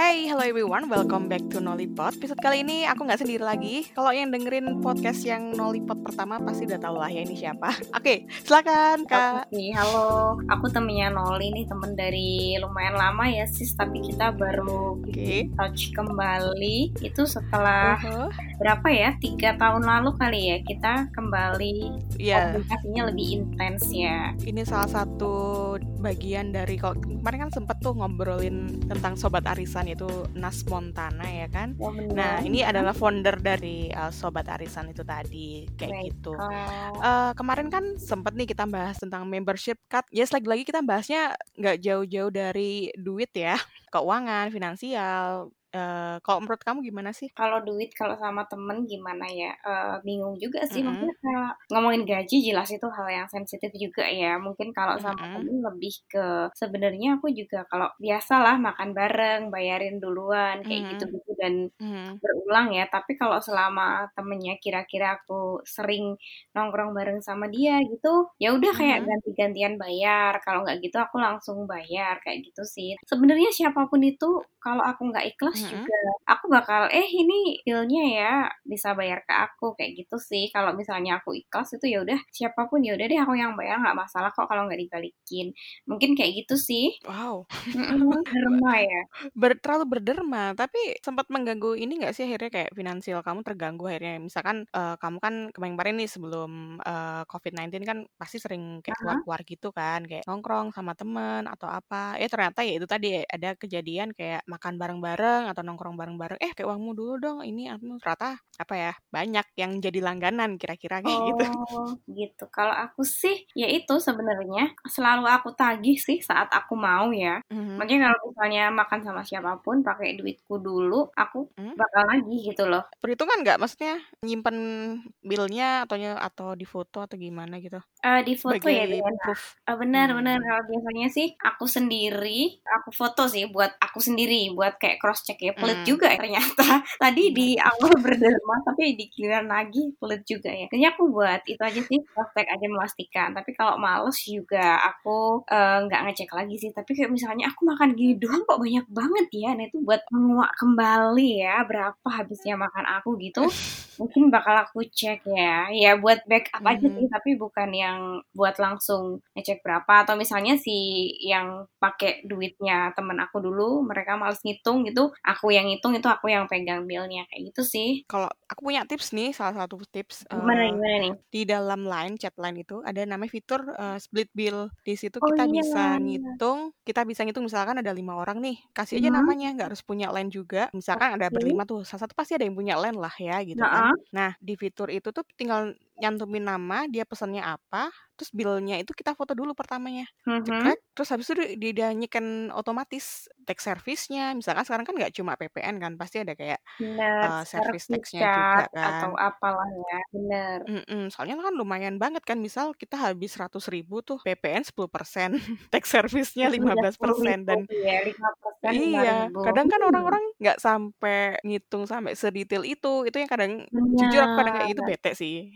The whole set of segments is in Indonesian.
Hai, hello everyone, welcome back to Nollypot. Episode kali ini aku nggak sendiri lagi. Kalau yang dengerin podcast yang Nollypot pertama pasti udah tau lah ya ini siapa. Oke, silakan kak. Oke, halo. Aku temennya Noli nih, temen dari lumayan lama ya sis, tapi kita baru Oke. touch kembali. Itu setelah Uh-huh. berapa ya? Tiga tahun lalu kali ya kita kembali Iya, komunikasinya lebih intens ya. ini salah satu bagian dari kalau kemarin kan sempet tuh ngobrolin tentang sobat arisan itu Nas Montana ya kan. Ya benar. Nah, ini adalah founder dari uh, sobat arisan itu tadi kayak Baik. gitu. Eh, kemarin kan sempet nih kita bahas tentang membership card. Yes, lagi-lagi kita bahasnya nggak jauh-jauh dari duit ya, keuangan, finansial. Eh, kalau menurut kamu gimana sih? kalau duit kalau sama temen gimana ya? Eh, bingung juga sih. Mm-mm. Maksudnya kayak ngomongin gaji jelas itu hal yang sensitif juga ya. Mungkin kalau sama Mm-mm. temen lebih ke sebenarnya aku juga kalau biasalah makan bareng, bayarin duluan kayak gitu-gitu dan Hmm, berulang ya. Tapi kalau selama temennya kira-kira aku sering nongkrong bareng sama dia gitu, ya udah kayak Mhm. ganti-gantian bayar. Kalau nggak gitu aku langsung bayar kayak gitu sih. Sebenarnya siapa pun itu kalau aku nggak ikhlas Mhm. juga aku bakal eh ini dealnya ya bisa bayar ke aku kayak gitu sih. Kalau misalnya aku ikhlas itu ya udah siapa pun ya udah deh aku yang bayar nggak masalah kok kalau nggak dibalikin. Mungkin kayak gitu sih. Wow, derma ya. ber- terlalu berderma. Tapi sempat mengganggu ini nggak sih akhirnya kayak finansial kamu terganggu akhirnya. Misalkan eh, kamu kan kemarin-kemarin nih sebelum eh, COVID-19 kan pasti sering kayak keluar-keluar gitu kan, kayak nongkrong sama temen atau apa. Ya ternyata ya itu tadi ada kejadian kayak makan bareng-bareng atau nongkrong bareng-bareng. Eh kayak uangmu dulu dong. Ini aku ternyata apa ya banyak yang jadi langganan kira-kira kayak gitu. Oh, gitu. Kalau aku sih, ya itu sebenarnya selalu aku tagih sih saat aku mau ya. Mhm. Makanya kalau misalnya makan sama siapa pun pakai duitku dulu, aku Hmm? bakal lagi gitu loh. Perhitungan nggak maksudnya nyimpen billnya atau atau di foto atau gimana gitu Eh di foto ya Diana. proof. Eh, benar benar Hmm. kalau biasanya sih aku sendiri aku foto sih buat aku sendiri buat kayak cross check ya pelit Hmm. juga ya. Ternyata tadi di awal berderma tapi di giliran lagi pelit juga ya. Kayaknya aku buat itu aja sih check aja memastikan. Tapi kalau males juga aku eh, nggak ngecek lagi sih. Tapi kayak misalnya aku makan gini doang kok banyak banget ya. Nah itu buat menguak kembali ya berapa habisnya makan aku gitu mungkin bakal aku cek ya. Ya buat backup aja Mhm. sih tapi bukan yang buat langsung ngecek berapa. Atau misalnya si yang pakai duitnya temen aku dulu mereka males ngitung gitu aku yang ngitung itu aku yang pegang billnya kayak gitu sih Kalau aku punya tips nih, salah satu tips gimana eh, gimana nih di dalam line chat line itu ada namanya fitur eh, split bill. Di situ oh kita iya bisa ngitung, kita bisa ngitung misalkan ada lima orang nih, kasih aja Mhm. namanya, nggak harus punya line juga. Misalkan ada Oke. berlima tuh, salah satu pasti ada yang punya line lah ya gitu Nah, kan. Nah di fitur itu tuh tinggal nyantumin nama, dia pesannya apa, terus billnya itu kita foto dulu pertamanya. mhm. cekrek terus habis itu di- di- dia nyiken otomatis tax service-nya misalkan sekarang kan nggak cuma PPN kan pasti ada kayak bener uh, service service tax-nya juga charge atau kan apalah ya bener. Mm-mm, soalnya kan lumayan banget kan misal kita habis 100 ribu tuh PPN 10% tax service-nya tiga 15% puluh ribu dan ya lima persen lima iya ribu. kadang kan Hmm, orang-orang nggak sampai ngitung sampai sedetail itu itu yang kadang jujur aku kadang kayak bener bete sih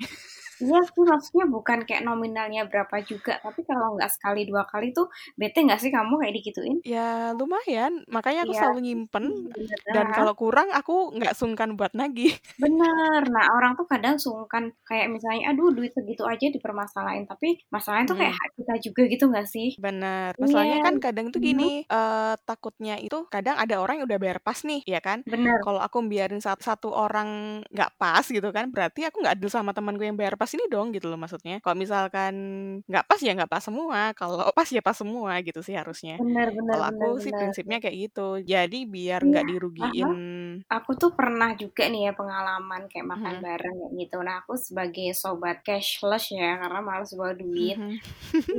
Iya sih maksudnya bukan kayak nominalnya berapa juga tapi kalau nggak sekali dua kali tuh bete nggak sih kamu kayak digituin? ya lumayan makanya aku Iya selalu nyimpen dan bener kalau kurang aku nggak sungkan buat nagih bener. Nah orang tuh kadang sungkan kayak misalnya aduh duit segitu aja dipermasalahin tapi masalahnya tuh kayak Mm. hak kita juga gitu nggak sih? Bener, masalahnya Iya kan kadang tuh gini, eh takutnya itu kadang ada orang yang udah bayar pas nih, ya kan? bener Kalau aku biarin satu, satu orang nggak pas gitu kan, berarti aku nggak adil sama temanku yang bayar pas ini dong gitu loh maksudnya. Kalau misalkan nggak pas ya nggak pas semua, kalau pas ya pas semua gitu sih harusnya. bener bener Kalau bener aku sih bener. prinsipnya kayak gitu, jadi biar Iya, nggak aha. dirugiin. Aku tuh pernah juga nih ya pengalaman kayak makan Mhm, bareng kayak gitu. Nah aku sebagai sobat cashless ya karena males bawa duit. mhm.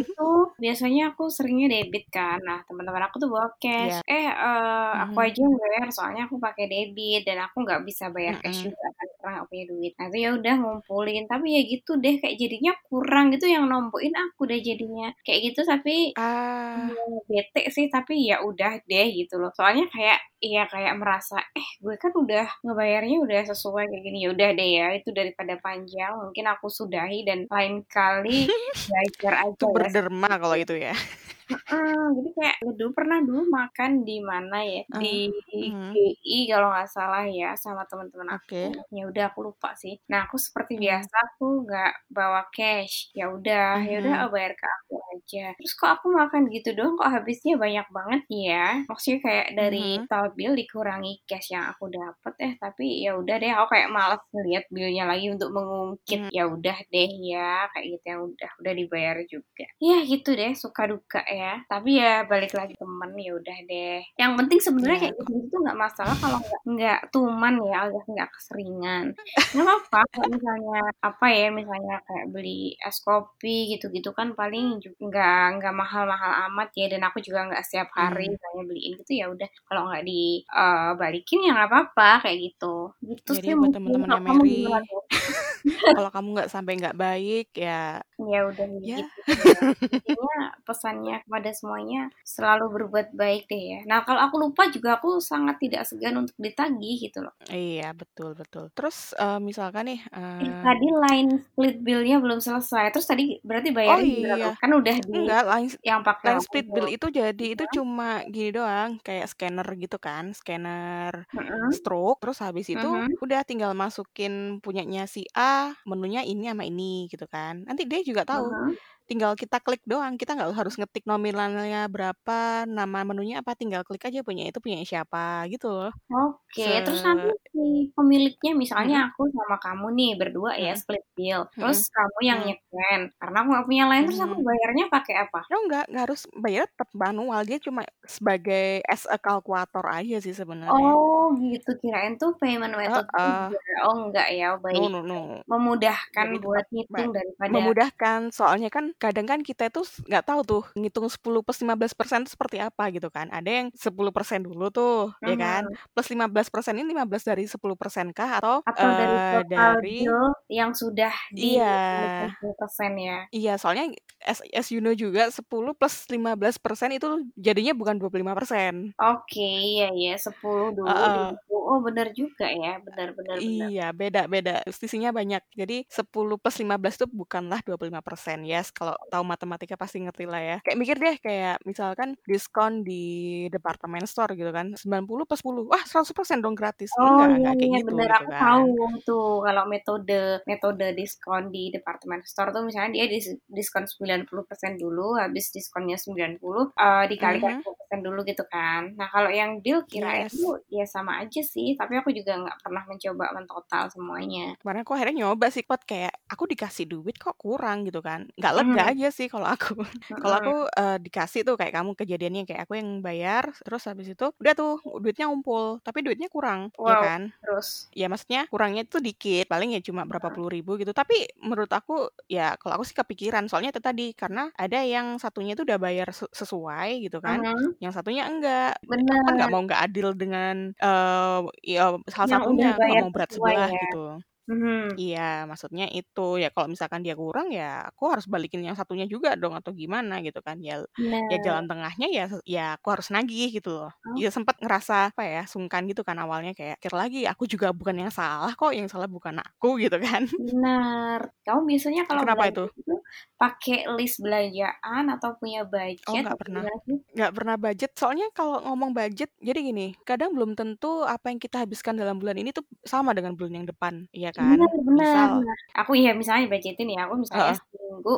itu biasanya aku seringnya debit kan nah teman-teman aku tuh bawa cash Iya, eh eh, aku mhm, aja yang bayar soalnya aku pakai debit dan aku nggak bisa bayar cash mhm. juga kan karena nggak punya duit. Nah itu ya udah ngumpulin. Tapi ya gitu deh kayak jadinya kurang gitu yang nombokin aku deh jadinya. Kayak gitu tapi Ah, ya, bete sih tapi ya udah deh gitu loh. Soalnya kayak iya kayak merasa eh gue kan udah ngebayarnya udah sesuai kayak gini. Ya udah deh ya itu daripada panjang mungkin aku sudahi dan lain kali belajar aja itu ya. berderma kalau itu ya. Heeh, jadi kayak dulu pernah dulu makan di mana ya? Di Uh, mhm. GI kalau nggak salah ya sama teman-teman aku. Oke. Ya udah aku lupa sih. Nah, aku seperti Mmm. biasa aku nggak bawa cash. Ya udah, ya udah Mhm. oh, bayar ke aku aja. Terus kok aku makan gitu doang kok habisnya banyak banget ya? Maksudnya kayak dari Mhm. total bill dikurangi cash yang aku dapat eh tapi ya udah deh aku kayak malas ngeliat billnya lagi untuk mengungkit. Ya udah deh ya, kayak gitu ya udah, udah dibayar juga. Ya gitu deh, suka duka ya. Tapi ya balik lagi temen ya udah deh. Yang penting sebenarnya kayak kok gitu-gitu nggak masalah kalau nggak nggak tuman ya, alias nggak keseringan. Nggak apa-apa kalau misalnya apa ya, misalnya kayak beli es kopi gitu-gitu kan paling nggak nggak mahal-mahal amat ya dan aku juga nggak setiap hari Mmm. misalnya beliin gitu ya udah kalau nggak dibalikin ya nggak apa-apa kayak gitu. Gitu Jadi sih buat Mary, gimana tuh? Kalau kamu nggak sampai nggak baik ya Ya udah ya. gitu. Intinya pesannya kepada semuanya selalu berbuat baik deh ya. Nah, kalau aku lupa juga aku sangat tidak segan untuk ditagih gitu loh. Iya, betul betul. Terus, eee, misalkan nih, Eh, eee tadi line split bill-nya belum selesai. Terus tadi berarti Oh gimana tuh? iya. Kan udah di Enggak, line yang pakai line split bill itu jadi itu cuma gini doang, kayak scanner gitu kan, scanner Mhm. stroke, terus habis itu Mhm. udah tinggal masukin punyanya si A, menunya ini sama ini gitu kan. Nanti dia juga tahu, Mhm. Tinggal kita klik doang, kita nggak harus ngetik nominalnya berapa, nama menunya apa, tinggal klik aja punya itu punyanya siapa, gitu loh. Oke, Se terus nanti si pemiliknya misalnya aku sama kamu nih berdua ya split bill. Terus kamu yang nyeken. Karena aku nggak punya line, terus aku bayarnya pakai apa? Oh enggak, nggak harus bayar tetap manual, dia cuma sebagai as a kalkulator aja sih sebenarnya. Oh gitu, kirain tuh payment method Heeh. juga. Oh enggak ya, No baik. no no. Memudahkan Jadi buat ngitung daripada memudahkan, soalnya kan kadang kan kita itu nggak tahu tuh ngitung 10 plus 15% itu seperti apa gitu kan. Ada yang 10% dulu tuh, ya kan, plus 15% ini 15 dari 10% kah atau, Atau dari eee, total dari yang sudah Iya. dikenakan 10% ya? Iya, soalnya as as you know juga 10 plus 15% itu jadinya bukan 25%. Oke, iya iya, 10 dulu. 20. Oh bener juga ya, benar benar benar. Iya, beda beda, selisihnya banyak. Jadi 10 plus 15 itu bukanlah 25%. Yes, kalau tahu matematika pasti ngerti lah ya. Kayak mikir deh, kayak misalkan diskon di department store gitu kan, 90 plus 10, wah 100% dong gratis. Oh Enggak, iya enggak kayak iya, gitu bener. gitu Aku kan. tahu tuh kalau metode metode diskon di department store tuh misalnya dia dis diskon 90% dulu, habis diskonnya 90, eee, dikalikan Mhm. 10% dulu gitu kan. Nah, kalau yang deal kirain Yes. tuh ya sama aja sih, tapi aku juga nggak pernah mencoba mentotal semuanya. Kemarin aku akhirnya nyoba sih, Pot, kayak aku dikasih duit kok kurang gitu kan. Nggak lega Mhm. aja sih kalau aku. Kalau aku, eee, dikasih tuh kayak kamu kejadiannya, kayak aku yang bayar, terus habis itu udah tuh duitnya ngumpul, tapi duitnya kurang, ya Wow, kan. terus? Ya maksudnya kurangnya tuh dikit, paling ya cuma berapa puluh ribu gitu. Tapi menurut aku, ya kalau aku sih kepikiran, soalnya itu tadi, karena ada yang satunya itu udah bayar se sesuai gitu kan. Yang satunya enggak. Aku kan nggak mau nggak adil dengan, eee, ya salah Yang satunya, nggak mau berat sebelah ya? gitu. Mhm. Iya, maksudnya itu. Ya kalau misalkan dia kurang, ya aku harus balikin yang satunya juga dong atau gimana gitu kan. Ya ya jalan tengahnya ya se ya aku harus nagih gitu loh. Oh. Ya sempet ngerasa, apa ya, sungkan gitu kan awalnya, kayak pikir lagi, aku juga bukan yang salah kok, yang salah bukan aku gitu kan. Bener. Kamu biasanya kalau Kenapa belanja itu? itu pakai list belanjaan atau punya Oh, budget nggak atau pernah. gimana sih? Nggak pernah budget, soalnya kalau ngomong budget, jadi gini, kadang belum tentu apa yang kita habiskan dalam bulan ini tuh sama dengan bulan yang depan, iya kan. Bener bener. Misal aku ya misalnya budgetin ya, aku misalnya Heeh. seminggu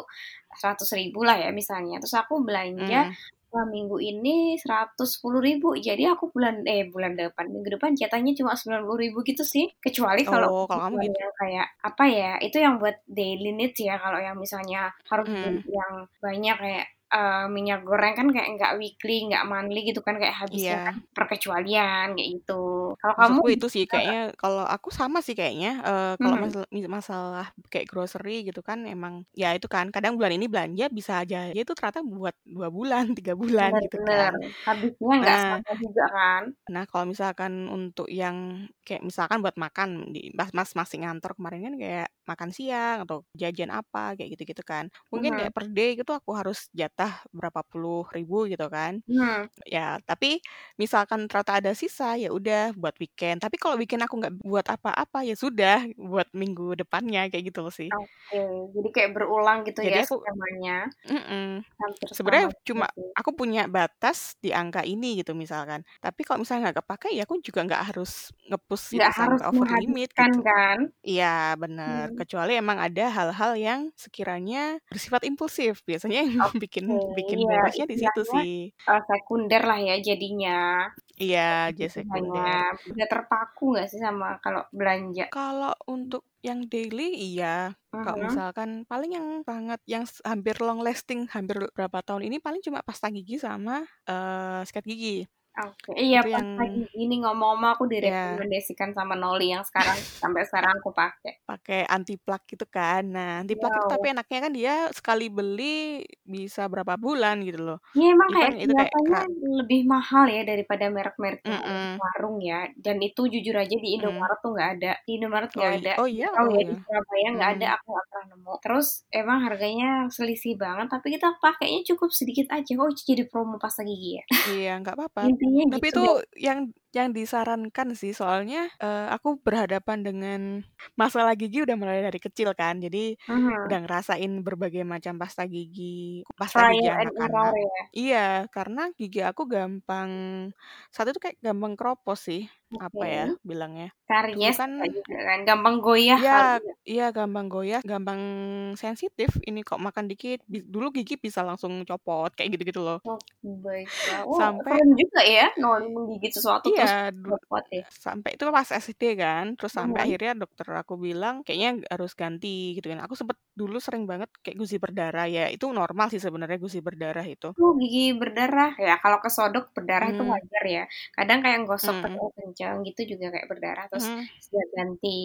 100.000 lah ya misalnya, terus aku belanja Mmm. Wah, minggu ini 110.000. Jadi aku bulan eh bulan depan, minggu depan jatahnya cuma 90.000 gitu sih. Kecuali kalau Oh, kalau kamu gitu. kayak apa ya, itu yang buat daily needs ya. Kalau yang misalnya harus Mhm. yang banyak kayak, eee, minyak goreng kan kayak nggak weekly, nggak monthly gitu kan, kayak habisnya kan Iya. perkecualian kayak gitu. Kalau kamu itu sih bisa nggak? kayaknya kalau aku sama sih kayaknya, eee, kalau Mhm. masal mis masalah kayak grocery gitu kan emang ya itu kan kadang bulan ini belanja bisa aja ya itu ternyata buat 2 bulan, 3 bulan Bener gitu bener. kan. Habisnya nggak Nah sama juga kan? nah kalau misalkan untuk yang kayak misalkan buat makan di pas Mas masih ngantor kemarin kan kayak makan siang atau jajan apa kayak gitu-gitu kan. Mungkin Mhm. kayak per day gitu aku harus jat jatah berapa puluh ribu gitu kan. Hmm. Ya, tapi misalkan ternyata ada sisa, ya udah buat weekend. Tapi kalau weekend aku nggak buat apa-apa, ya sudah buat minggu depannya kayak gitu loh sih. Oke, jadi kayak berulang gitu Jadi ya aku skemanya. mm Hampir Sebenarnya sama cuma aku punya batas di angka ini gitu misalkan. Tapi kalau misalnya nggak kepake ya aku juga nggak harus nge-push itu Nggak harus over limit gitu. kan? Iya, bener. Hmm. Kecuali emang ada hal-hal yang sekiranya bersifat impulsif. Biasanya yang bikin Oke, bikin iya borosnya di situ sih. uh, sekunder lah ya jadinya. Iya, Jadi jasa hanya sekunder. udah terpaku nggak sih sama kalau belanja? Kalau untuk yang daily iya. Kalau Mhm. misalkan paling yang sangat yang hampir long lasting hampir berapa tahun ini paling cuma pasta gigi sama eh sikat gigi. Oke, iya pas yang lagi ini ngomong-ngomong aku ya direkomendasikan sama Noli yang sekarang sampai sekarang aku pakai. pakai anti plak gitu kan. Nah, anti plak itu Wow. tapi enaknya kan dia sekali beli bisa berapa bulan gitu loh. Iya emang kayak itu kayak kelihatannya kera- lebih mahal ya daripada merek-merek ada di Mm-mm. warung ya. Dan itu jujur aja di Mm. Indomaret tuh nggak ada. Di Indomaret Oh, nggak i- ada. oh iya, oh ya iya. di Surabaya nggak ada. Mm. Aku nggak pernah nemu. Terus emang harganya selisih banget. Tapi kita pakainya cukup sedikit aja. Oh jadi promo pasta gigi ya. Iya, nggak apa-apa. Intinya Tapi gitu itu deh. yang yang disarankan sih soalnya eh, aku berhadapan dengan masalah gigi udah mulai dari kecil kan. Jadi Mhm. udah ngerasain berbagai macam pasta gigi, pasta gigi Trial error anak-anak. ya. Iya, karena gigi aku gampang satu tuh kayak gampang keropos sih. Apa ya bilangnya? Karies kan kan. Gampang goyah Iya, ya. iya gampang goyah, gampang sensitif. Ini kok makan dikit, dulu gigi bisa langsung copot kayak gitu-gitu loh. Oh, baiklah. Wah, Sampai keren juga ya. Noli menggigit sesuatu terus iya, ya. sampai itu pas SD kan, terus sampai Mhm. akhirnya dokter aku bilang kayaknya harus ganti gitu kan. Aku sempet dulu sering banget kayak gusi berdarah ya. Itu normal sih sebenarnya gusi berdarah itu. Tuh gigi berdarah. Ya kalau kesodok berdarah itu Hmm, wajar ya. Kadang kayak gosok hmm, terlalu kencang gitu juga kayak berdarah. Terus hmm. sejak ganti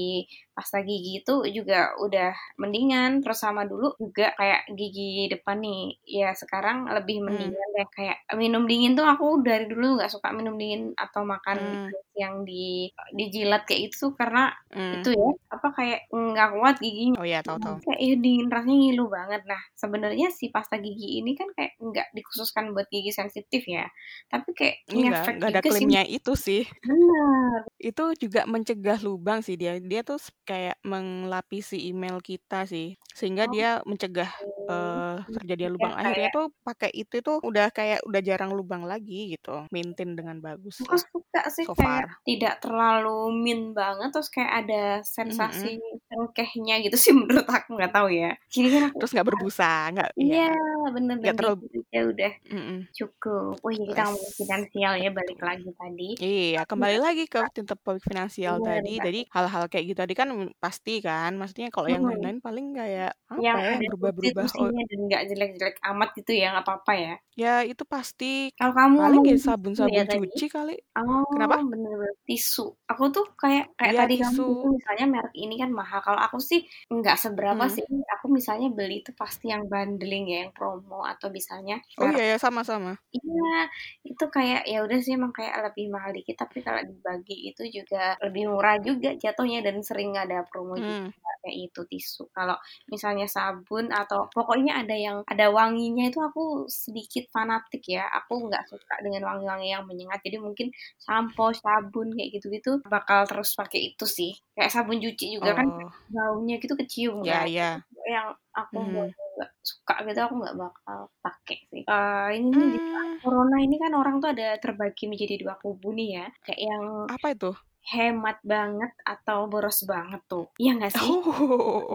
pasta gigi itu juga udah mendingan. Terus sama dulu juga kayak gigi depan nih. Ya sekarang lebih Hmm, mendingan deh. Kayak minum dingin tuh aku dari dulu nggak suka minum dingin atau makan hmm, yang di dijilat kayak itu karena hmm. itu ya apa kayak nggak kuat giginya Oh iya, tahu-tahu. kayak ya dingin rasanya ngilu banget nah sebenarnya si pasta gigi ini kan kayak nggak dikhususkan buat gigi sensitif ya tapi kayak Enggak, ngefek enggak ada juga sih klaimnya itu sih. bener Itu juga mencegah lubang sih dia. Dia tuh kayak melapisi email kita sih. Sehingga oke dia mencegah eh terjadinya lubang. ya Akhirnya kayak tuh pakai itu tuh udah kayak udah jarang lubang lagi gitu. Maintain dengan bagus aku suka sih so kayak tidak terlalu min banget terus kayak ada sensasi cengkehnya gitu sih menurut aku nggak tahu ya jadi kan aku Terus nggak berbusa, nggak iya ya bener nggak terlalu gitu aja udah mm-mm. cukup wah jadi kita ngomongin finansial ya balik lagi tadi Iya, kembali lagi ke tentang topik finansial bener tadi. Kak. Jadi hal-hal kayak gitu tadi kan pasti kan. Maksudnya kalau yang lain-lain paling kayak apa yang ya berubah-berubah. Oh, dan nggak jelek-jelek amat gitu ya nggak apa-apa ya ya itu pasti kalau kamu paling ngomongin ya ya sabun-sabun tadi cuci kali. oh Kenapa? bener-bener tisu aku tuh kayak kayak Iya tadi kamu tisu. itu misalnya merek ini kan mahal kalau aku sih nggak seberapa Hmm. sih aku misalnya beli itu pasti yang bundling ya yang promo atau misalnya Oh iya ya sama-sama. Iya, itu kayak ya udah sih emang kayak lebih mahal dikit tapi kalau dibagi itu juga lebih murah juga jatuhnya dan sering ada promo juga Hmm. kayak itu tisu. Kalau misalnya sabun atau pokoknya ada yang ada wanginya itu aku sedikit fanatik ya. Aku nggak suka dengan wangi-wangi yang menyengat. Jadi mungkin sampo, sabun kayak gitu-gitu bakal terus pakai itu sih. Kayak sabun cuci juga kan Oh, baunya gitu kecium ya kan. ya. Yang aku Hmm. nggak suka gitu aku nggak bakal pakai sih. Eh, ini nih di Hmm, corona ini kan orang tuh ada terbagi menjadi dua kubu nih ya. Kayak yang apa itu? hemat banget atau boros banget tuh. Iya nggak sih?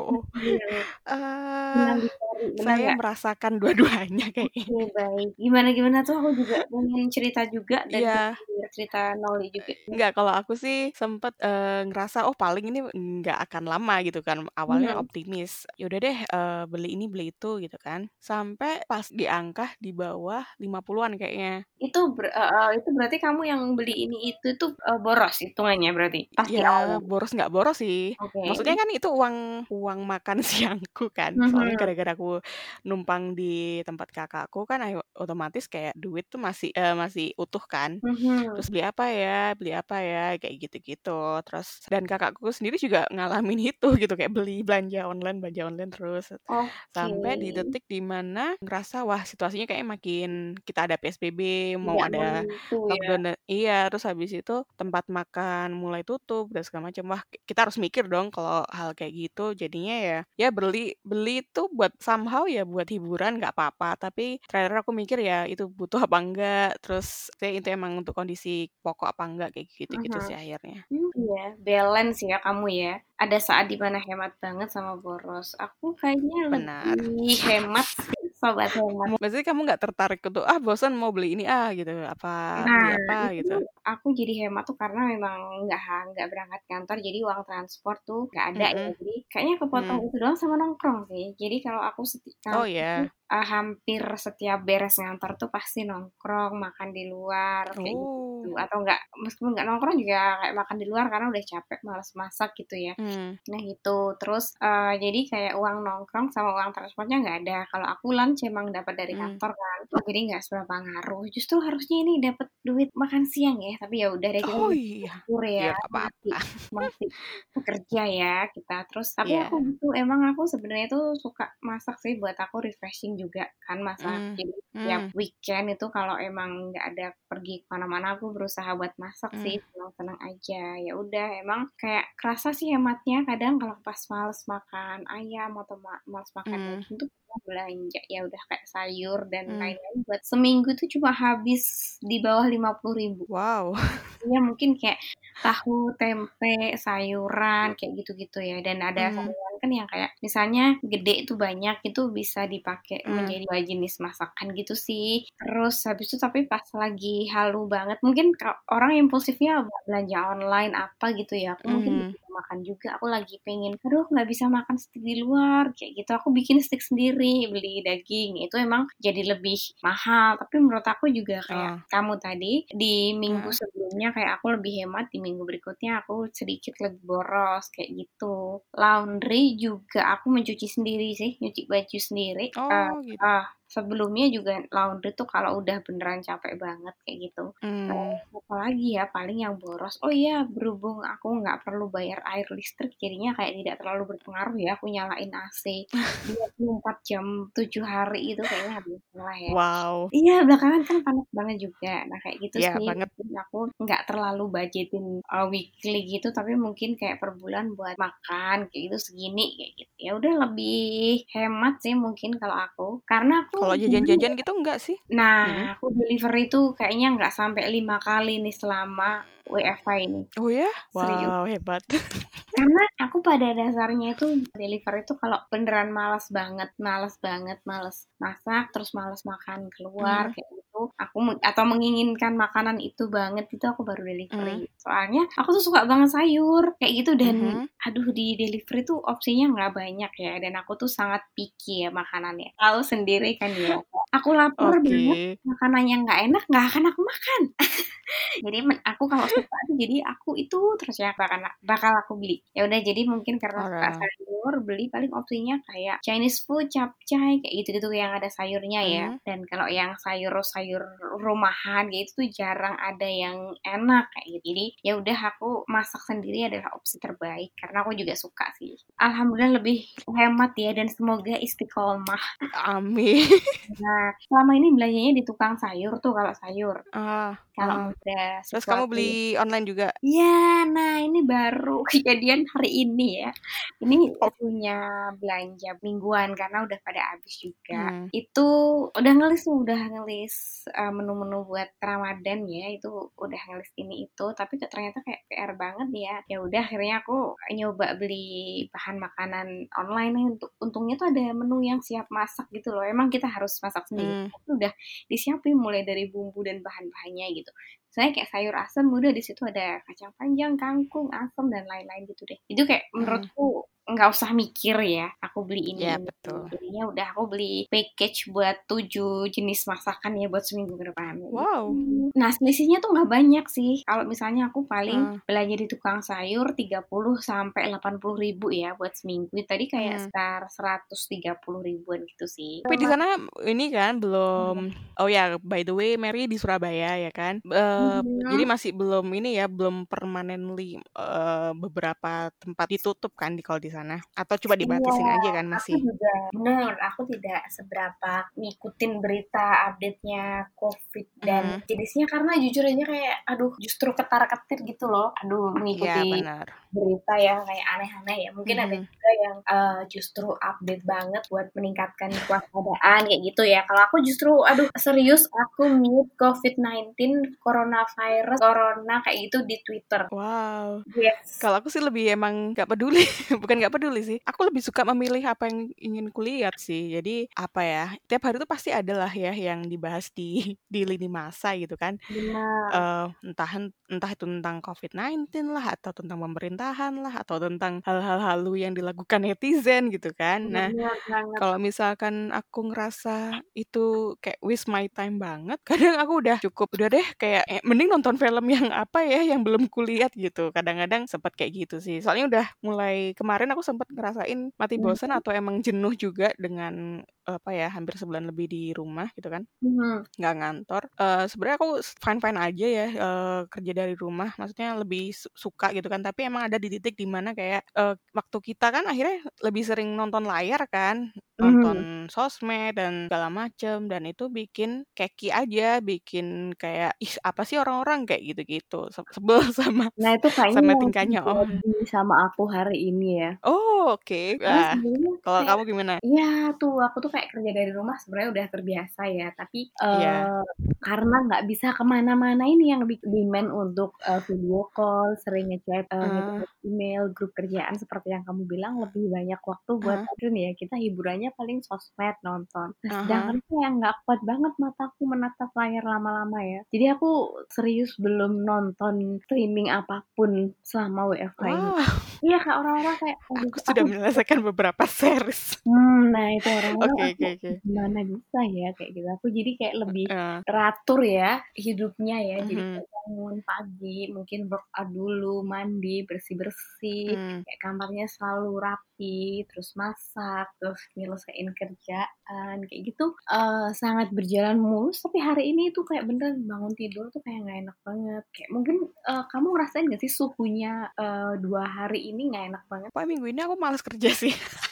Oh, bener saya merasakan dua-duanya kayaknya. Oke, baik. Gimana-gimana tuh aku juga pengen cerita juga dan denger cerita Noli juga. Enggak, kalau aku sih sempet eh, ngerasa oh paling ini nggak akan lama gitu kan. Awalnya Mhm. optimis. Yaudah deh eh, beli ini beli itu gitu kan. Sampai pas di angka di bawah 50-an kayaknya. Itu ber- eh, itu berarti kamu yang beli ini itu tuh eh, boros hitungannya berarti. Pas di Ya awal. boros nggak boros sih. Oke. Maksudnya kan itu uang uang makan siangku kan. Soalnya Mhm. gara-gara aku aku numpang di tempat kakakku kan otomatis kayak duit tuh masih uh, masih utuh kan. Mhm. Terus beli apa ya, beli apa ya, kayak gitu-gitu. Terus dan kakakku sendiri juga ngalamin itu gitu kayak beli belanja online, belanja online terus. Sampai di detik di mana ngerasa wah situasinya kayak makin kita ada PSBB, mau Tidak ada ya. lockdown iya, terus habis itu tempat makan mulai tutup dan segala macam. Wah, kita harus mikir dong kalau hal kayak gitu. Jadinya ya ya beli beli itu buat somehow ya buat hiburan nggak apa-apa, tapi terakhir aku mikir ya itu butuh apa enggak, terus kayak itu emang untuk kondisi pokok apa enggak kayak gitu-gitu Mhm. sih akhirnya. Hmm, iya, balance ya kamu ya. Ada saat di mana hemat banget sama boros. Aku kayaknya Benar. lebih hemat sih, sobat hemat. Maksudnya kamu nggak tertarik untuk ah bosan mau beli ini ah gitu, apa Nah, beli apa itu gitu. aku jadi hemat tuh karena memang nggak nggak berangkat kantor, jadi uang transport tuh nggak ada ya. Mhm. Jadi kayaknya kepotong Hmm. itu doang sama nongkrong sih. Jadi kalau aku seti Oh ya. tuh, uh, hampir setiap beres ngantor tuh pasti nongkrong, makan di luar kayak gitu. Oh. Atau enggak meskipun nggak nongkrong juga kayak makan di luar karena udah capek malas masak gitu ya. Hmm. Nah gitu. Terus uh, jadi kayak uang nongkrong sama uang transportnya nggak ada. Kalau aku lunch emang dapat dari Hmm. kantor kan. Jadi nggak seberapa ngaruh. Justru harusnya ini dapat duit makan siang ya. Tapi ya udah deh kita Oh iya. Ya ya. Masih, masih bekerja ya kita. Terus tapi Iya. aku gitu emang aku sebenarnya tuh suka masak sih buat aku refreshing juga kan masak. Hmm. Jadi tiap Hmm. weekend itu kalau emang nggak ada pergi ke mana-mana aku berusaha buat masak Hmm. sih senang-senang aja. Ya udah emang kayak kerasa sih hematnya kadang kalau pas males makan ayam atau ma- males makan Hmm. daging tuh belanja ya udah kayak sayur dan Hmm. lain-lain buat seminggu tuh cuma habis di bawah lima puluh ribu. Wow. Iya mungkin kayak tahu, tempe, sayuran kayak gitu-gitu ya. Dan ada Hmm. sayuran kan yang kayak misalnya gede itu banyak itu bisa dipakai Hmm. menjadi dua jenis masakan gitu sih. Terus habis itu tapi pas lagi halu banget mungkin orang impulsifnya belanja online apa gitu ya. Aku mungkin Hmm. bisa makan juga. Aku lagi pengen, aduh nggak bisa makan steak di luar kayak gitu. Aku bikin steak sendiri, beli daging. Itu emang jadi lebih mahal. Tapi menurut aku juga kayak Oh. kamu tadi di minggu Hmm. sebelumnya kayak aku lebih hemat, di minggu berikutnya aku sedikit lebih boros kayak gitu. Laundry juga aku mencuci sendiri sih, nyuci baju sendiri. Oh gitu. ah, sebelumnya juga laundry tuh kalau udah beneran capek banget kayak gitu. Hmm. Terus apa lagi ya paling yang boros. Oh iya, berhubung aku nggak perlu bayar air listrik jadinya kayak tidak terlalu berpengaruh ya aku nyalain AC 24 jam 7 hari itu kayaknya habis lah ya. Wow. Iya, belakangan kan panas banget juga. Nah, kayak gitu Ya sih. banget. Aku nggak terlalu budgetin uh, weekly gitu, tapi mungkin kayak per bulan buat makan kayak gitu segini kayak gitu. Ya udah lebih hemat sih mungkin kalau aku. Karena aku Kalau dulu jajan-jajan gitu enggak sih? Hmm. Nah, aku delivery tuh kayaknya nggak sampai lima kali nih selama WFH ini. Oh ya? Serius. Wow, hebat. Karena aku pada dasarnya itu delivery itu kalau beneran malas banget, malas banget, malas masak, terus malas makan keluar Hmm. kayak gitu. Aku me- atau menginginkan makanan itu banget itu aku baru Hmm. delivery. Soalnya aku tuh suka banget sayur kayak gitu dan Mhm. aduh di delivery tuh opsinya nggak banyak ya dan aku tuh sangat picky ya makanannya. Tahu sendiri kan ya. Aku lapar Oke. banget makanan yang nggak enak nggak akan aku makan. jadi aku kalau suka tuh jadi aku itu terus ya bakal bakal aku beli. Ya udah jadi mungkin karena suka sayur beli paling opsinya kayak Chinese food, capcay kayak gitu-gitu yang ada sayurnya ya. Hmm. Dan kalau yang sayur-sayur rumahan kayak itu tuh jarang ada yang enak kayak gitu. Jadi ya udah aku masak sendiri adalah opsi terbaik karena aku juga suka sih. Alhamdulillah lebih hemat ya dan semoga istiqomah. Amin. Nah, selama ini belanjanya di tukang sayur tuh kalau sayur. Ah, Kalau ah. ada Terus kamu beli online juga? Ya, nah ini baru kejadian hari ini ya. Ini Oh. punya belanja mingguan karena udah pada habis juga. Hmm. Itu udah ngelis udah ngelis uh, menu-menu buat Ramadan ya. Itu udah ngelis ini itu, tapi ternyata kayak PR banget ya. Ya udah akhirnya aku nyoba beli bahan makanan online untuk untungnya tuh ada menu yang siap masak gitu loh. Emang kita harus masak sendiri. Hmm. Udah disiapin mulai dari bumbu dan bahan-bahannya gitu saya kayak sayur asem udah di situ ada kacang panjang kangkung asem dan lain-lain gitu deh itu kayak menurutku nggak usah mikir ya aku beli ini Ya, betul. jadinya udah aku beli package buat tujuh jenis masakan ya buat seminggu ke depan Wow. nah selisihnya tuh nggak banyak sih kalau misalnya aku paling Hmm. belanja di tukang sayur 30 sampai 80 ribu ya buat seminggu tadi kayak Hmm. sekitar 130 ribuan gitu sih Tapi di sana ini kan belum oh ya by the way Mary di Surabaya ya kan. Eh, Mhm. Jadi masih belum ini ya belum permanently eh, beberapa tempat ditutup kan di kalau di sana atau coba dibatasin Iya, aja kan Aku masih. juga bener, aku tidak seberapa ngikutin berita update-nya COVID dan Hmm. jenisnya karena jujur aja kayak aduh justru ketar-ketir gitu loh. Aduh Iya mengikuti benar. berita yang kayak aneh-aneh ya. Mungkin ada Mhm. juga yang eh, justru update banget buat meningkatkan kewaspadaan kayak gitu ya. Kalau aku justru aduh serius aku mute COVID-19, coronavirus, corona kayak gitu di Twitter. Wow. Yes. Kalau aku sih lebih emang nggak peduli, bukan nggak peduli sih. Aku lebih suka memilih apa yang ingin kulihat sih. Jadi apa ya, tiap hari tuh pasti ada lah ya yang dibahas di di lini masa gitu kan. Benar. Eh, entah entah itu tentang COVID-19 lah atau tentang pemerintahan lah atau tentang hal-hal halu yang dilakukan netizen gitu kan. Nah, kalau misalkan aku ngerasa itu kayak waste my time banget, kadang aku udah cukup udah deh kayak eh, mending nonton film yang apa ya yang belum kulihat gitu. Kadang-kadang sempat kayak gitu sih. Soalnya udah mulai kemarin aku sempat ngerasain mati bosan atau emang jenuh juga dengan apa ya hampir sebulan lebih di rumah gitu kan Mhm. nggak ngantor Eh sebenarnya aku fine fine aja ya eh, kerja dari rumah maksudnya lebih su- suka gitu kan tapi emang ada di titik di mana kayak eh, waktu kita kan akhirnya lebih sering nonton layar kan nonton sosmed dan segala macem dan itu bikin keki aja bikin kayak ih apa sih orang-orang? kayak gitu-gitu. Se- sebel sama Nah itu kayaknya sama tingkahnya. Oh. terjadi sama aku hari ini ya. oh oke Wah, sebenarnya kalau kamu gimana? Iya tuh aku tuh kayak kerja dari rumah sebenarnya udah terbiasa ya. Tapi Iya. eh karena nggak bisa ke mana-mana ini yang lebih demand untuk eh, video call sering ngechat Eh. ngechat email grup kerjaan seperti yang kamu bilang lebih banyak waktu buat adun ya. Kita hiburannya paling sosmed nonton. Nah, sedangkan tuh yang nggak kuat banget mataku menatap layar lama-lama ya. Jadi aku serius belum nonton streaming apa pun selama WFH ini. Wah, iya kak orang-orang kayak aduh, aku sudah menyelesaikan beberapa series. Hmm, nah itu orang-orang aku oke oke. Gimana bisa ya? Kayak gitu. Aku jadi kayak lebih Eh, teratur ya hidupnya ya. Jadi mhm. bangun pagi, mungkin workout dulu, mandi, bersih-bersih, Hmm. kayak kamarnya selalu rapi, terus masak, terus nyelesain kerjaan kayak gitu. eh sangat berjalan mulus. Tapi hari ini tuh kayak beneran bangun tidur tuh kayak nggak enak banget. Kayak mungkin eh, kamu ngerasain gak sih suhunya eh, dua hari ini nggak enak banget? Pokoknya minggu ini aku malas kerja sih.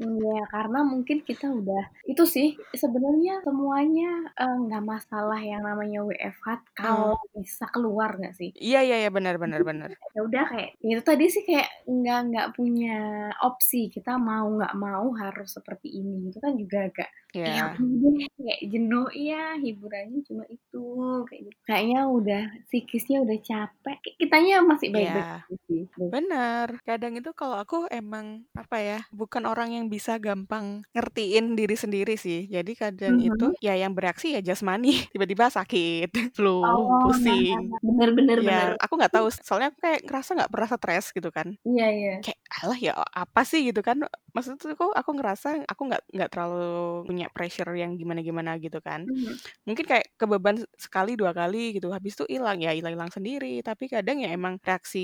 Iya, karena mungkin kita udah itu sih sebenarnya semuanya eh, nggak masalah yang namanya WFH kalau bisa keluar nggak sih? Iya iya iya benar benar benar. Ya udah kayak itu tadi sih kayak nggak nggak punya opsi kita mau nggak mau harus seperti ini itu kan juga agak Ya. ya kayak jenuh iya hiburannya cuma itu kayak gitu. Kayaknya udah psikisnya udah capek. Kitanya masih baik-baik Iya. aja sih. Bener. Kadang itu kalau aku emang apa ya, bukan orang yang bisa gampang ngertiin diri sendiri sih. Jadi kadang Mhm. itu ya yang bereaksi ya jasmani, tiba-tiba sakit, flu, Oh, nah, pusing. bener-bener bener. Ya, aku nggak tahu. Soalnya aku kayak ngerasa nggak pernah stres gitu kan. Iya iya. Kayak alah ya apa sih gitu kan? Maksudnya aku aku ngerasa aku nggak nggak terlalu punya pressure yang gimana-gimana gitu kan. Mhm. mungkin kayak kebeban sekali dua kali gitu habis itu hilang ya hilang hilang sendiri tapi kadang ya emang reaksi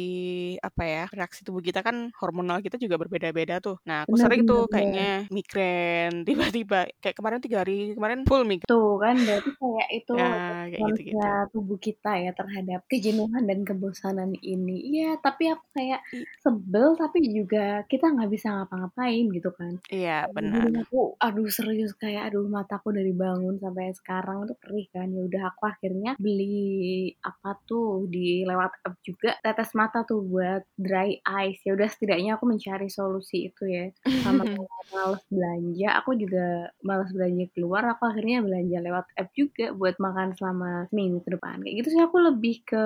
apa ya reaksi tubuh kita kan hormonal kita juga berbeda-beda tuh nah aku Bener, sering tuh bener, kayaknya migrain tiba-tiba kayak kemarin tiga hari kemarin full migrain Tuh kan berarti kayak itu ya kayak gitu gitu tubuh kita ya terhadap kejenuhan dan kebosanan ini. Iya, tapi aku kayak sebel tapi juga kita nggak bisa ngapa-ngapain gitu kan. iya benar aku aduh serius kayak aduh mataku dari bangun sampai sekarang tuh perih kan. Ya udah aku akhirnya beli apa tuh di lewat app juga tetes mata tuh buat dry eyes. Ya udah setidaknya aku mencari solusi itu ya. Sama males belanja, aku juga males belanja keluar, aku akhirnya belanja lewat app juga buat makan selama seminggu ke depan. Kayak gitu sih aku lebih ke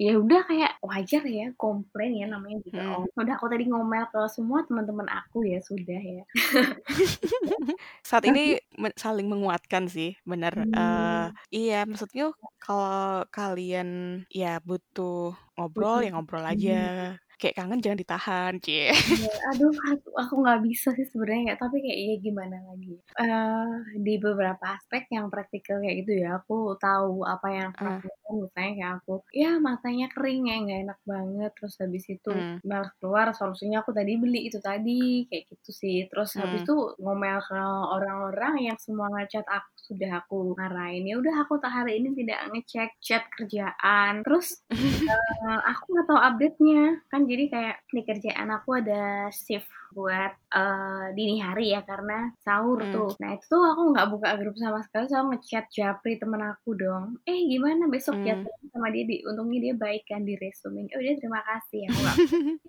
ya udah kayak wajar ya komplain ya namanya juga. Hmm. Oh, udah aku tadi ngomel ke semua teman-teman aku ya sudah ya. Saat ini saling menguatkan sih, bener. Hmm. Uh, iya, maksudnya kalau kalian ya butuh ngobrol ya ngobrol aja kayak kangen jangan ditahan cie ya, aduh aku, aku nggak bisa sih sebenarnya tapi kayak iya gimana lagi uh, di beberapa aspek yang praktikal kayak gitu ya aku tahu apa yang praktikal uh. misalnya kayak aku ya matanya kering ya nggak enak banget terus habis itu hmm. malah keluar solusinya aku tadi beli itu tadi kayak gitu sih terus hmm. habis itu ngomel ke orang-orang yang semua ngechat aku sudah aku marahin ya udah aku tak hari ini tidak ngecek chat kerjaan. Terus uh, aku nggak tahu update nya kan jadi kayak di kerjaan aku ada shift buat uh, dini hari ya karena sahur hmm. tuh. Nah itu tuh aku nggak buka grup sama sekali, so ngechat Japri temen aku dong. Eh gimana besok hmm. ya sama dia di untungnya dia baik kan di resume. Oh dia terima kasih ya.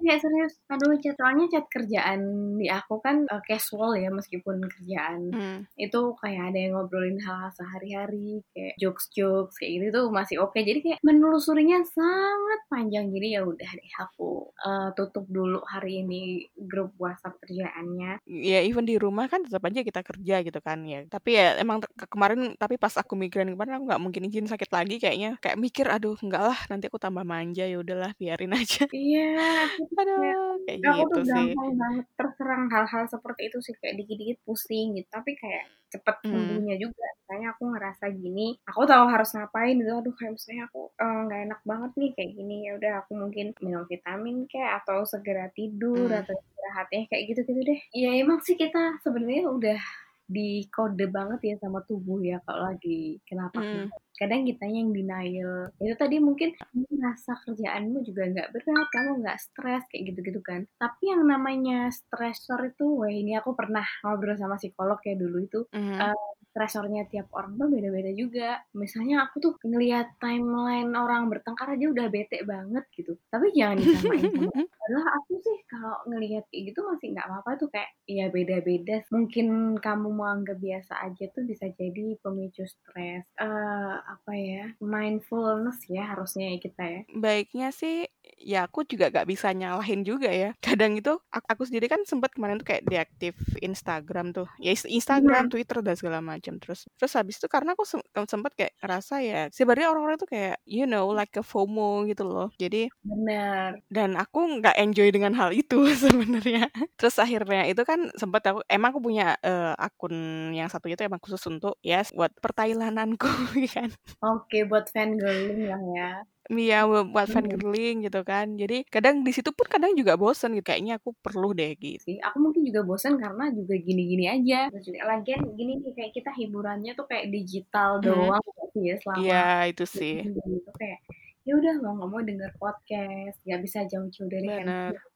Iya serius. Aduh chat soalnya chat kerjaan di aku kan uh, casual ya meskipun kerjaan hmm. itu kayak ada yang ngobrolin hal-hal sehari-hari kayak jokes-jokes kayak gitu tuh masih oke. Okay. Jadi kayak menelusurinya sangat panjang. Jadi ya udah deh aku uh, tutup dulu hari ini grup WhatsApp kerjaannya. Ya even di rumah kan tetap aja kita kerja gitu kan ya. Tapi ya emang ke kemarin tapi pas aku migrain kemarin aku nggak mungkin izin sakit lagi kayaknya. Kayak mikir aduh enggak lah nanti aku tambah manja ya udahlah biarin aja. Iya. aduh kayak aku gitu tuh sih. banget terserang hal-hal seperti itu sih kayak dikit-dikit pusing gitu. Tapi kayak cepet sembuhnya hmm. juga misalnya aku ngerasa gini aku tahu harus ngapain gitu aduh kayak misalnya aku nggak uh, enak banget nih kayak gini ya udah aku mungkin minum vitamin kayak atau segera tidur hmm. atau istirahatnya kayak gitu gitu deh ya emang sih kita sebenarnya udah di kode banget ya sama tubuh ya kalau lagi kenapa hmm. kadang kita yang denial itu tadi mungkin merasa kerjaanmu juga nggak berat kamu nggak stres kayak gitu-gitu kan tapi yang namanya stressor itu wah ini aku pernah ngobrol sama psikolog ya dulu itu hmm. uh, stresornya tiap orang tuh beda-beda juga. Misalnya aku tuh ngelihat timeline orang bertengkar aja udah bete banget gitu. Tapi jangan disamain sama Padahal aku sih kalau ngelihat kayak gitu masih nggak apa-apa tuh kayak ya beda-beda. Mungkin kamu mau anggap biasa aja tuh bisa jadi pemicu stres. Uh, apa ya mindfulness ya harusnya ya kita ya. Baiknya sih ya aku juga gak bisa nyalahin juga ya. Kadang itu aku, aku sendiri kan sempat kemarin tuh kayak deaktif Instagram tuh. Ya Instagram, hmm. Twitter dan segala macam macam terus terus habis itu karena aku sempat kayak ngerasa ya sebenarnya orang-orang tuh kayak you know like a FOMO gitu loh. Jadi benar. dan aku nggak enjoy dengan hal itu sebenarnya. Terus akhirnya itu kan sempat aku emang aku punya uh, akun yang satu itu emang khusus untuk ya yes, buat pertailananku kan. Oke okay, buat fangirling lah ya Iya buat fan girling gitu kan. Jadi kadang di situ pun kadang juga bosen gitu. Kayaknya aku perlu deh gitu. Aku mungkin juga bosen karena juga gini-gini aja. Lagian gini nih kayak kita hiburannya tuh kayak digital doang hmm. sih ya selama. Iya itu sih. Gitu kayak ya udah mau nggak mau denger podcast, nggak bisa jauh-jauh dari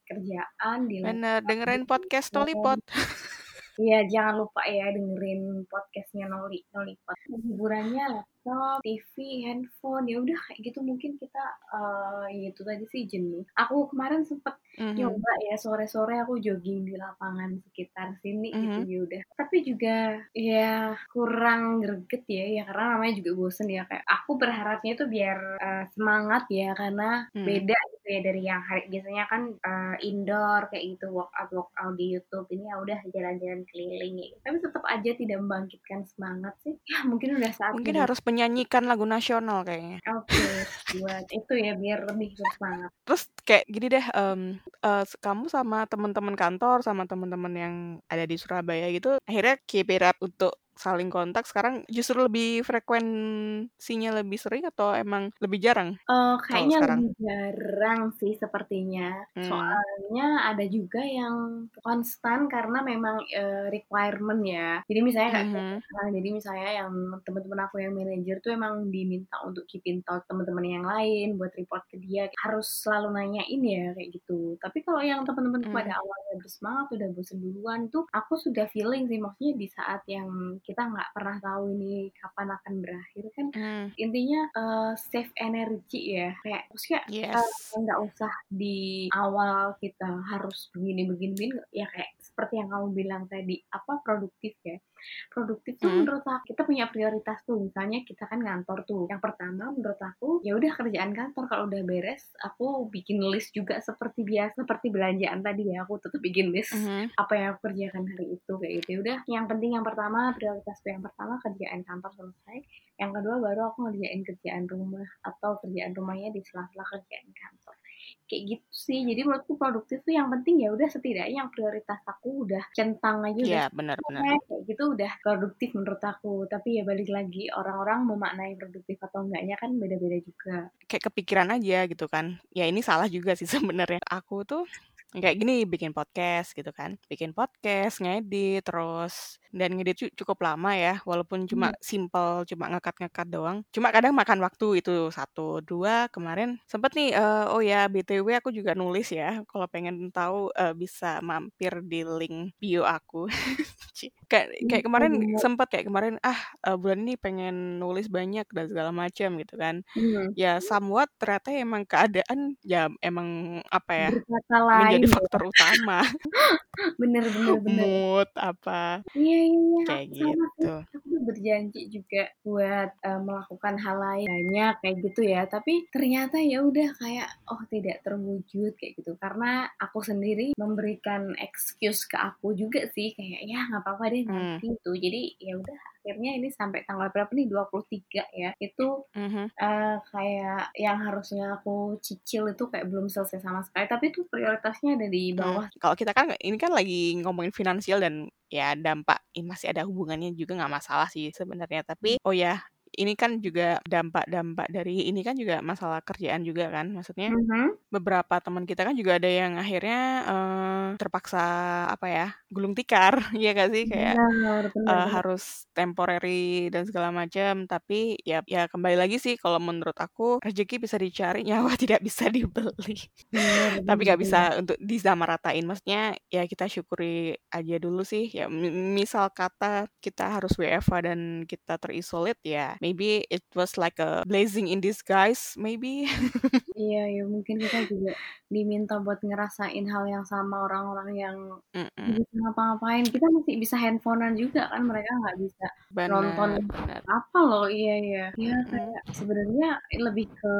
kerjaan di Bener, dengerin podcast Tolipot. Iya, jangan lupa ya dengerin podcastnya Noli Nolipot. Hiburannya laptop, TV, handphone, ya udah kayak gitu mungkin kita uh, itu tadi sih jenuh. Aku kemarin sempet mm-hmm. nyoba ya sore-sore aku jogging di lapangan sekitar sini mm-hmm. gitu ya udah. Tapi juga ya kurang greget ya, ya karena namanya juga bosen ya kayak aku berharapnya itu biar uh, semangat ya karena mm. beda gitu ya dari yang hari biasanya kan uh, indoor kayak gitu workout workout di YouTube ini ya udah jalan-jalan keliling ya. Tapi tetap aja tidak membangkitkan semangat sih. Ya mungkin udah saat Mungkin harus menyanyikan lagu nasional kayaknya. Oke, okay, buat itu ya biar lebih bersemangat. Terus kayak gini deh, um, uh, kamu sama teman-teman kantor sama teman-teman yang ada di Surabaya gitu, akhirnya keep it up untuk saling kontak sekarang justru lebih frekuensinya lebih sering atau emang lebih jarang? Uh, kayaknya lebih jarang sih sepertinya. Hmm. Soalnya ada juga yang konstan karena memang uh, requirement ya. Jadi misalnya kayak hmm. nah, jadi misalnya yang teman-teman aku yang manajer tuh emang diminta untuk keep in touch teman-teman yang lain buat report ke dia harus selalu nanyain ya kayak gitu. Tapi kalau yang teman-teman hmm. pada awalnya bersemangat udah bosen duluan tuh aku sudah feeling sih maksudnya di saat yang kita nggak pernah tahu ini kapan akan berakhir kan mm. intinya uh, save energi ya kayak maksudnya yes. uh, nggak usah di awal kita harus begini begini, begini ya kayak seperti yang kamu bilang tadi apa produktif ya? Produktif tuh Hmm. menurut aku kita punya prioritas tuh misalnya kita kan ngantor tuh. Yang pertama menurut aku ya udah kerjaan kantor kalau udah beres aku bikin list juga seperti biasa seperti belanjaan tadi ya aku tetap bikin list Mhm. apa yang aku kerjakan hari itu kayak gitu. Ya udah yang penting yang pertama prioritasku yang pertama kerjaan kantor selesai. Yang kedua baru aku ngerjain kerjaan rumah atau kerjaan rumahnya di sela-sela kerjaan kantor kayak gitu sih jadi menurutku produktif tuh yang penting ya udah setidaknya yang prioritas aku udah centang aja udah Iya, benar-benar. selesai, kayak gitu udah produktif menurut aku tapi ya balik lagi orang-orang memaknai produktif atau enggaknya kan beda-beda juga Kayak kepikiran aja gitu kan. Ya ini salah juga sih sebenarnya. Aku tuh kayak gini bikin podcast gitu kan. Bikin podcast, ngedit terus dan ngedit cu- cukup lama ya walaupun cuma Hmm. simple cuma ngekat-ngekat doang cuma kadang makan waktu itu satu dua kemarin sempet nih eh, oh ya btw aku juga nulis ya kalau pengen tahu eh, bisa mampir di link bio aku kayak kayak kemarin Bener. sempet kayak kemarin ah eh, bulan ini pengen nulis banyak dan segala macam gitu kan Hmm. ya somewhat ternyata emang keadaan ya emang apa ya berkata menjadi lain ya faktor utama. Bener bener bener. Mood apa. Iya iya. Iya kayak sama sih gitu. Aku tuh berjanji juga buat eh, melakukan hal lain banyak kayak gitu ya. Tapi ternyata ya udah kayak oh tidak terwujud kayak gitu. Karena aku sendiri memberikan excuse ke aku juga sih kayak ya nggak apa-apa deh hmm. nanti itu jadi ya udah akhirnya ini sampai tanggal berapa nih? 23 ya. Itu mhm. eh, kayak yang harusnya aku cicil itu kayak belum selesai sama sekali. Tapi itu prioritasnya ada di Hmm, bawah. Kalau kita kan ini kan lagi ngomongin finansial dan ya dampak ini masih ada hubungannya juga nggak masalah sih sebenarnya. Tapi oh ya ini kan juga dampak-dampak dari ini kan juga masalah kerjaan juga kan. Maksudnya Mhm. beberapa teman kita kan juga ada yang akhirnya eh, terpaksa apa ya gulung tikar ya gak sih? Kayak benar benar benar. harus temporary dan segala macam. Tapi ya ya kembali lagi sih kalau menurut aku rezeki bisa dicari nyawa tidak bisa dibeli. Benar tapi nggak bisa untuk disamaratain maksudnya ya kita syukuri aja dulu sih. Ya mi- misal kata kita harus WFH dan kita terisolit ya maybe it was like a blazing in disguise maybe Iya, ya mungkin kita juga diminta buat ngerasain hal yang sama orang-orang yang nggak Mm-mm. bisa ngapa-ngapain. Kita masih bisa handphonean juga kan, mereka nggak bisa nonton benar benar apa loh. Iya iya. Ya Mm-mm. kayak sebenarnya lebih ke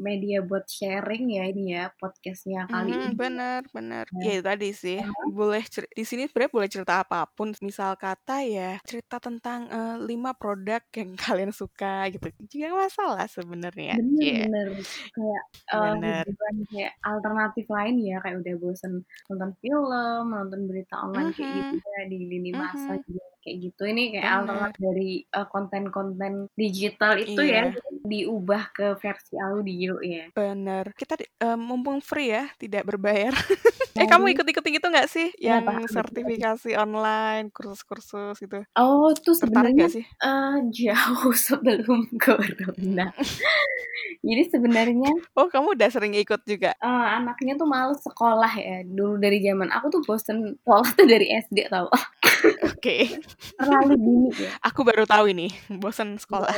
media buat sharing ya ini ya podcastnya kali Mhm, ini. benar benar Ya. ya tadi sih boleh cer- di sini sebenarnya boleh cerita apa pun misal kata ya cerita tentang eh, lima produk yang kalian suka gitu juga masalah sebenarnya Bener yeah bener kayak eh, hiburan kayak alternatif lain ya kayak udah bosen nonton film, nonton berita online kayak gitu ya di lini masa mhm, juga kayak gitu. Ini kayak alternatif dari eh, konten-konten digital itu ya iya diubah ke versi audio ya. benar kita eh, mumpung free ya tidak berbayar eh kamu ikut-ikut gitu nggak sih ya yang betul. sertifikasi online kursus-kursus gitu Oh, tuh sebenarnya sih eh, jauh sebelum corona. Jadi sebenarnya oh kamu udah sering ikut juga eh, anaknya tuh males sekolah ya. Dulu dari zaman aku tuh bosen sekolah tuh dari SD tau. oke Terlalu dini ya. aku baru tahu ini bosan Iya, sekolah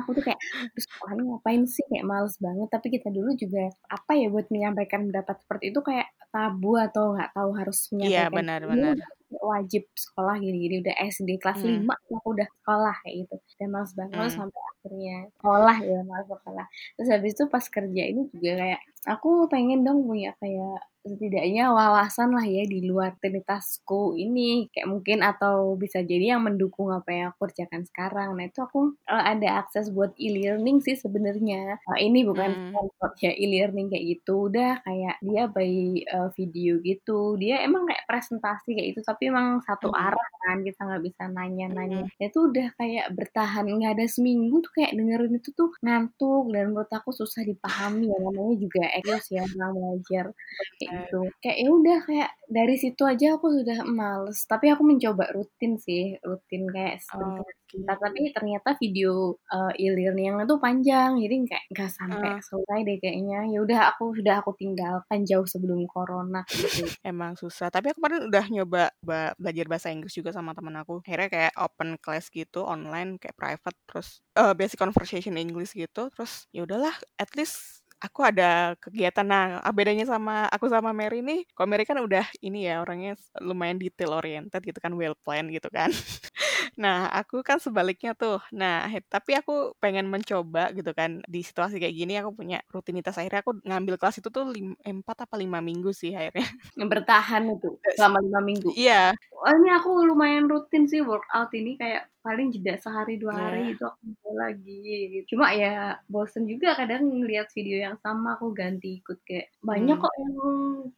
aku tuh kayak, "Aduh, sekolah ini ngapain sih? Kayak males banget. Tapi kita dulu juga, apa ya, buat menyampaikan pendapat seperti itu kayak tabu atau nggak tahu harus iya menyampaikan. benar Ini benar udah wajib sekolah gini-gini. Udah SD kelas Hmm. 5 aku udah sekolah kayak gitu. Dan males banget Hmm. sampai akhirnya sekolah ya, males sekolah. Terus habis itu pas kerja ini juga kayak, aku pengen dong punya kayak setidaknya wawasan lah ya di luar rutinitasku ini. Kayak mungkin atau bisa jadi yang mendukung apa yang aku kerjakan sekarang. Nah itu aku eh, ada akses buat e-learning sih sebenarnya. Eh, ini bukan Hmm. ya e-learning kayak gitu. Udah kayak dia by eh, video gitu. Dia emang kayak presentasi kayak itu tapi emang satu Hmm. arah kan. Kita nggak bisa nanya-nanya. Hmm. Nah, itu udah kayak bertahan. Nggak ada seminggu tuh kayak dengerin itu tuh ngantuk. Dan menurut aku susah dipahami ya. Namanya juga ekos ya orang belajar. Kayak. Gitu. Kayak ya udah kayak dari situ aja aku sudah males. Tapi aku mencoba rutin sih rutin kayak sebentar sebentar. Tapi ternyata video eh, e-learning itu panjang jadi kayak nggak sampai Ah, selesai deh kayaknya. Ya udah aku sudah aku tinggalkan jauh sebelum corona. Gitu emang susah. Tapi aku kemarin udah nyoba ba- belajar bahasa Inggris juga sama temen aku. Akhirnya kayak open class gitu online kayak private terus eh, basic conversation English gitu. Terus ya udahlah, at least aku ada kegiatan. Nah, bedanya sama aku sama Mary nih, kalau Mary kan udah ini ya orangnya lumayan detail oriented gitu kan, well plan gitu kan. nah, aku kan sebaliknya tuh. Nah, tapi aku pengen mencoba gitu kan di situasi kayak gini aku punya rutinitas akhirnya aku ngambil kelas itu tuh lim, 4 apa 5 minggu sih akhirnya. Bertahan itu selama 5 minggu. Iya. Oh, ini aku lumayan rutin sih workout ini kayak paling jeda sehari dua hari yeah. itu aku mulai lagi gitu. Cuma ya bosen juga kadang ngeliat video yang sama aku ganti ikut kayak banyak hmm. kok yang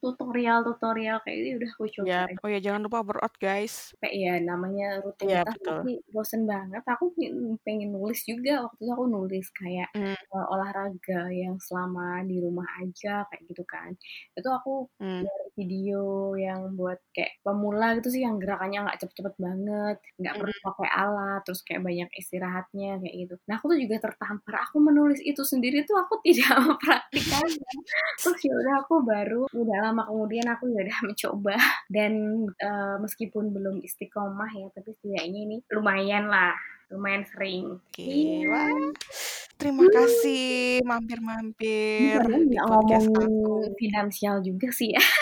tutorial-tutorial kayak ini udah aku coba. Yeah. Oh ya jangan lupa workout guys. Kayak ya namanya rutinitas yeah, tapi bosen banget. Aku pengen nulis juga waktu itu aku nulis kayak mm. uh, olahraga yang selama di rumah aja kayak gitu kan. Itu aku mm. Video yang buat kayak pemula gitu sih yang gerakannya nggak cepet-cepet banget, nggak perlu pakai alat terus kayak banyak istirahatnya kayak gitu. Nah aku tuh juga tertampar aku menulis itu sendiri tuh aku tidak mempraktikannya. Terus ya udah aku baru udah lama kemudian aku ya udah mencoba. Dan uh, meskipun belum istiqomah ya tapi setidaknya ini lumayan lah lumayan sering. Oke okay. wah. Terima kasih mampir-mampir di podcast aku. finansial juga sih ya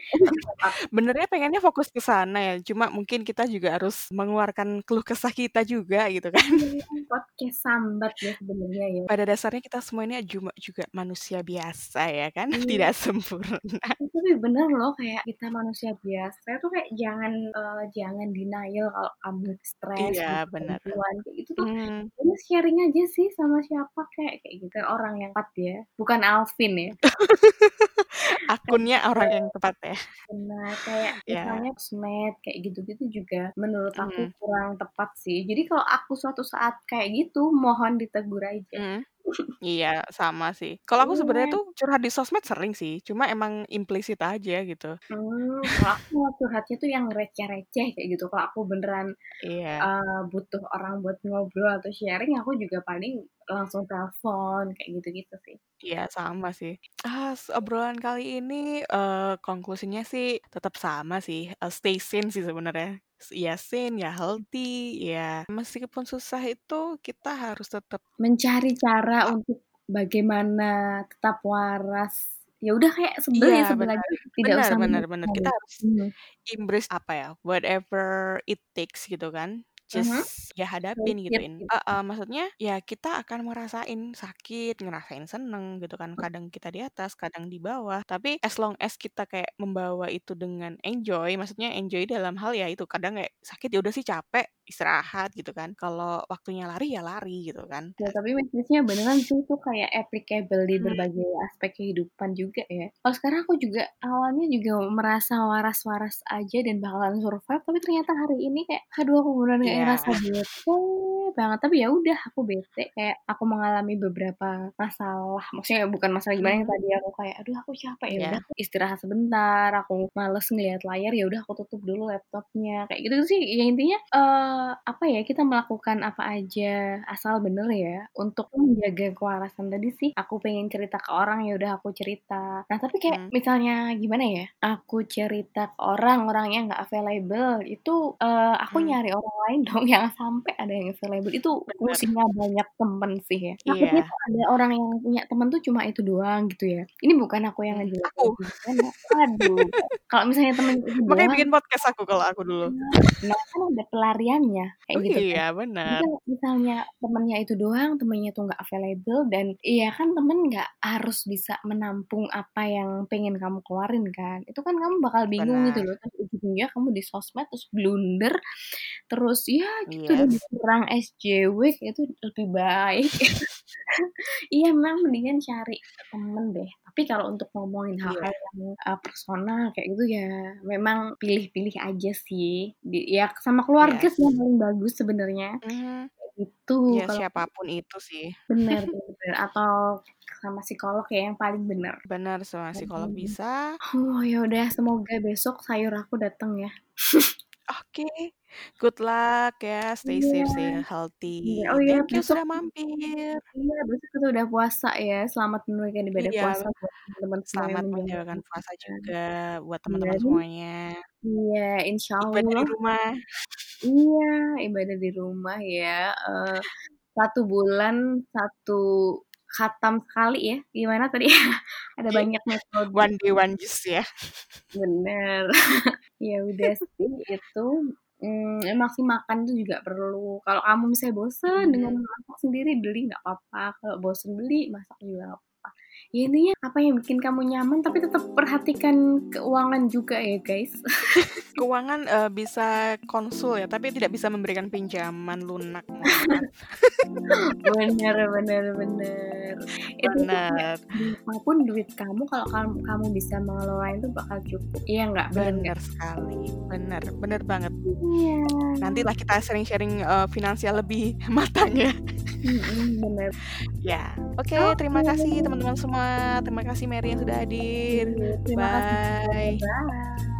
Benernya pengennya fokus ke sana ya, cuma mungkin kita juga harus mengeluarkan keluh kesah kita juga gitu kan. Iya, podcast sambat ya sebenarnya ya. Pada dasarnya kita semua ini juga, juga manusia biasa ya kan, hmm. tidak sempurna. Tapi bener loh kayak kita manusia biasa tuh kayak jangan uh, jangan denial kalau kamu stres, iya, benar. kayak gitu tuh. Hmm. Ini sharing aja sih sama siapa kayak kayak gitu orang yang tepat ya, bukan Alvin ya. Akunnya orang yang tepat ya. Benar, kayak yeah. misalnya sosmed kayak gitu-gitu juga menurut aku mm. kurang tepat sih. Jadi kalau aku suatu saat kayak gitu, mohon ditegur aja. Mm. Iya, sama sih. Kalau aku sebenarnya iya. tuh curhat di sosmed sering sih, cuma emang implisit aja gitu. Hmm, kalau aku curhatnya tuh yang receh-receh kayak gitu. Kalau aku beneran Iya. uh, butuh orang buat ngobrol atau sharing, aku juga paling langsung telepon kayak gitu-gitu sih. Iya, sama sih. Ah, obrolan kali ini uh, konklusinya sih tetap sama sih, uh, stay sane sih sebenarnya ya sane, ya healthy, ya meskipun susah itu kita harus tetap mencari cara untuk bagaimana tetap waras. Ya udah kayak sebel ya, ya sebenarnya tidak benar, usah benar, benar. Kita harus hmm. embrace apa ya, whatever it takes gitu kan just uh -huh. ya hadapin gituin. Uh, uh, maksudnya ya kita akan merasain sakit, ngerasain seneng gitu kan. Kadang kita di atas, kadang di bawah. Tapi as long as kita kayak membawa itu dengan enjoy, maksudnya enjoy dalam hal ya itu kadang kayak sakit ya udah sih capek, istirahat gitu kan. Kalau waktunya lari ya lari gitu kan. Ya tapi message-nya beneran sih itu kayak applicable di hmm. berbagai hmm. aspek kehidupan juga ya. Kalau sekarang aku juga awalnya juga merasa waras-waras aja dan bakalan survive, tapi ternyata hari ini kayak aduh aku beneran yeah. Ngerasa bete banget. Tapi ya udah aku bete kayak aku mengalami beberapa masalah. Maksudnya bukan masalah gimana yang hmm. tadi aku kayak aduh aku capek ya yeah. udah istirahat sebentar, aku males ngeliat layar ya udah aku tutup dulu laptopnya kayak gitu sih. Ya intinya uh, apa ya kita melakukan apa aja asal bener ya untuk menjaga kewarasan tadi sih aku pengen cerita ke orang ya udah aku cerita nah tapi kayak hmm. misalnya gimana ya aku cerita ke orang orangnya nggak available itu uh, aku hmm. nyari orang lain dong yang sampai ada yang available itu fungsinya banyak temen sih ya. Takutnya yeah. ada orang yang punya temen tuh cuma itu doang gitu ya. Ini bukan aku yang ngejelasin aku. aduh kalau misalnya temen itu makanya bikin podcast aku kalau aku dulu. Nah kan ada pelarian temennya kayak oh, gitu iya kan. benar. Jadi misalnya temennya itu doang temennya tuh nggak available dan iya kan temen nggak harus bisa menampung apa yang pengen kamu keluarin kan. Itu kan kamu bakal bingung benar. gitu loh. Terus ujungnya kamu di sosmed terus blunder terus ya gitu yes. dan diserang SJW itu lebih baik. Iya memang mendingan cari temen deh. Tapi kalau untuk ngomongin iya. hal-hal yang uh, personal kayak gitu ya memang pilih-pilih aja sih. Di, ya sama keluarga yes. sih yang paling bagus sebenarnya. Mm. itu ya kalau siapa pun itu sih. Benar benar atau sama psikolog ya yang paling benar benar sama psikolog bisa. Oh ya udah semoga besok sayur aku datang ya Oke, good luck ya, stay safe, stay Iya. healthy. Iya, oh iya, Thank you besok sudah mampir. iya, besok kita udah puasa ya. Selamat menunaikan ibadah Iya, puasa buat teman-teman semua selamat menjalankan menjalankan puasa juga buat Iya teman-teman semuanya. Iya, insya Ibadah di Allah. rumah. Iya, ibadah di rumah ya. Uh, satu bulan, satu khatam sekali ya. Gimana tadi? Ada banyak metode. One day one juice ya. Bener. ya udah sih itu Hmm, emang sih makan tuh juga perlu. Kalau kamu misalnya bosen Hmm. dengan masak sendiri, beli nggak apa-apa. Kalau bosen beli, masak juga nggak apa-apa. Ya intinya apa yang bikin kamu nyaman, tapi tetap perhatikan keuangan juga ya guys. Keuangan eh, bisa konsul ya, tapi tidak bisa memberikan pinjaman lunak. bener, bener, bener. Bener, apa pun duit kamu, kalau kamu, kamu bisa mengelola itu bakal cukup. Iya nggak? Bener sekali, bener, bener banget. Iya. Nantilah kita sharing-sharing eh, finansial lebih matang ya. Bener. Ya, oke. Oke. terima kasih teman-teman semua. Terima kasih Mary yang sudah hadir. Terima kasih. Bye. Bye.